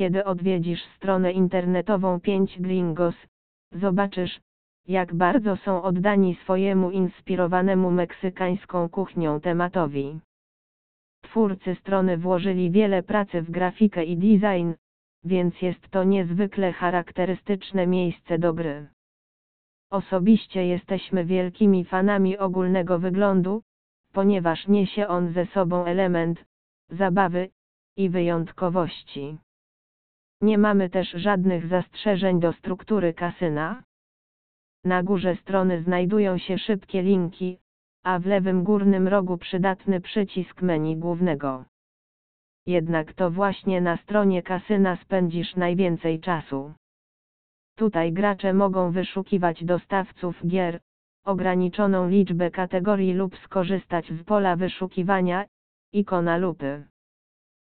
Kiedy odwiedzisz stronę internetową 5 Gringos, zobaczysz, jak bardzo są oddani swojemu inspirowanemu meksykańską kuchnią tematowi. Twórcy strony włożyli wiele pracy w grafikę i design, więc jest to niezwykle charakterystyczne miejsce do gry. Osobiście jesteśmy wielkimi fanami ogólnego wyglądu, ponieważ niesie on ze sobą element zabawy i wyjątkowości. Nie mamy też żadnych zastrzeżeń do struktury kasyna. Na górze strony znajdują się szybkie linki, a w lewym górnym rogu przydatny przycisk menu głównego. Jednak to właśnie na stronie kasyna spędzisz najwięcej czasu. Tutaj gracze mogą wyszukiwać dostawców gier, ograniczoną liczbę kategorii lub skorzystać z pola wyszukiwania, ikona lupy.